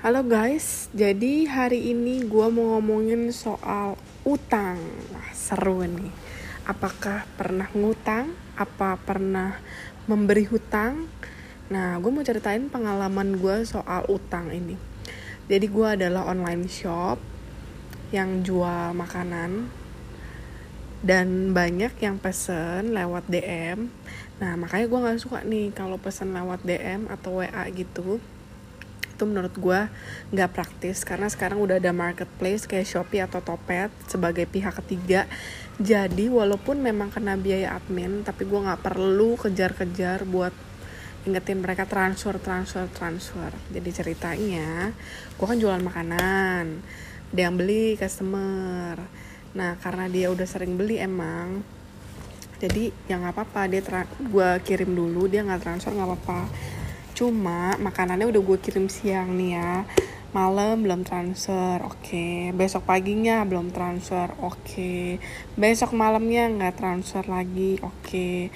Halo guys, jadi hari ini gue mau ngomongin soal utang. Wah, seru nih. Apakah pernah ngutang? Apa pernah memberi hutang? Nah, gue mau ceritain pengalaman gue soal utang ini. Jadi gue adalah online shop yang jual makanan dan banyak yang pesen lewat DM. Nah, makanya gue gak suka nih kalau pesen lewat DM atau WA gitu itu menurut gue nggak praktis. Karena sekarang udah ada marketplace kayak Shopee atau Topet sebagai pihak ketiga. Jadi walaupun memang kena biaya admin tapi gue nggak perlu kejar-kejar buat ingetin mereka transfer transfer transfer. Jadi ceritanya gue kan jualan makanan dia yang beli customer. Nah karena dia udah sering beli emang jadi ya nggak apa-apa dia gue kirim dulu dia nggak transfer nggak apa-apa cuma makanannya udah gue kirim siang nih ya. Malam belum transfer oke. Okay. besok paginya belum transfer oke. Okay. besok malamnya nggak transfer lagi oke. Okay.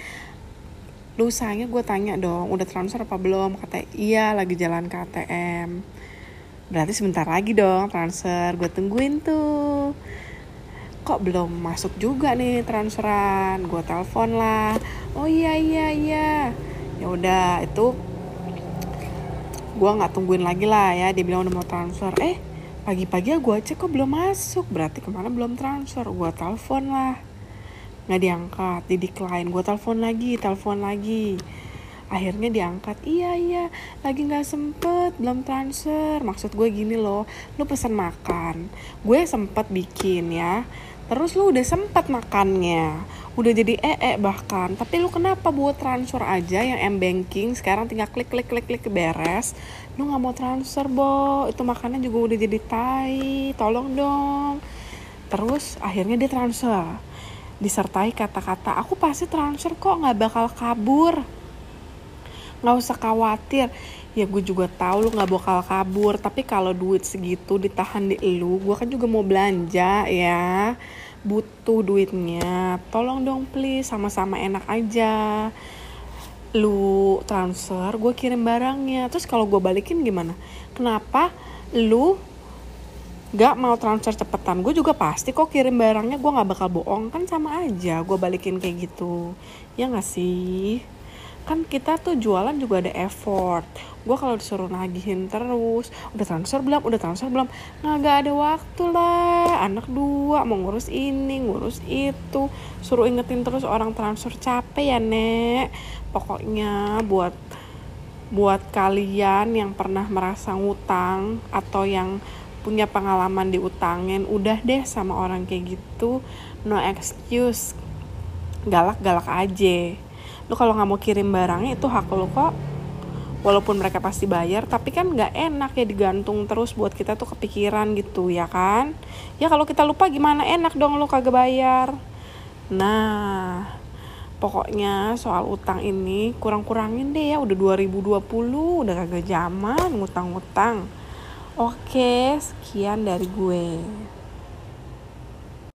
lusanya gue tanya dong udah transfer apa belum? Kata iya lagi jalan ke ATM berarti sebentar lagi dong transfer gue tungguin tuh. Kok belum masuk juga nih transferan? Gue telepon lah. Oh iya iya iya. Ya udah itu gue nggak tungguin lagi lah ya. Dia bilang udah mau transfer. Eh pagi-pagi gue cek kok belum masuk. Berarti ke mana belum transfer. Gue telepon lah. Nggak diangkat. Di decline. Gue telepon lagi telepon lagi. Akhirnya diangkat. Iya iya. Lagi nggak sempet. Belum transfer. Maksud gue gini loh. Lu pesen makan. Gue sempet bikin ya. Terus lu udah sempet makannya udah jadi ee bahkan. Tapi lu kenapa buat transfer aja yang m banking? Sekarang tinggal klik klik klik klik beres. Lu nggak mau transfer bo. Itu makanan juga udah jadi tai. Tolong dong. Terus akhirnya dia transfer. Disertai kata-kata aku pasti transfer kok nggak bakal kabur. Nggak usah khawatir. Ya gue juga tahu lu nggak bakal kabur. Tapi kalau duit segitu ditahan di lu gue kan juga mau belanja ya butuh duitnya tolong dong please sama-sama enak aja. Lu transfer gue kirim barangnya. Terus kalau gue balikin gimana? Kenapa lu gak mau transfer cepetan? Gue juga pasti kok kirim barangnya gue nggak bakal bohong. Kan sama aja gue balikin kayak gitu. Ya gak sih kan kita tuh jualan juga ada effort. Gue kalau disuruh nagihin terus udah transfer belum? Udah transfer belum? Nggak gak ada waktu lah. Anak dua mau ngurus ini ngurus itu. Suruh ingetin terus orang transfer capek ya nek. Pokoknya buat buat kalian yang pernah merasa ngutang atau yang punya pengalaman diutangin udah deh sama orang kayak gitu. No excuse. Galak-galak aja lu kalau nggak mau kirim barangnya itu hak lu kok. Walaupun mereka pasti bayar tapi kan nggak enak ya digantung terus buat kita tuh kepikiran gitu ya kan? Ya kalau kita lupa gimana enak dong lu kagak bayar. Nah pokoknya soal utang ini kurang-kurangin deh ya udah 2020 udah kagak zaman ngutang-ngutang. Oke sekian dari gue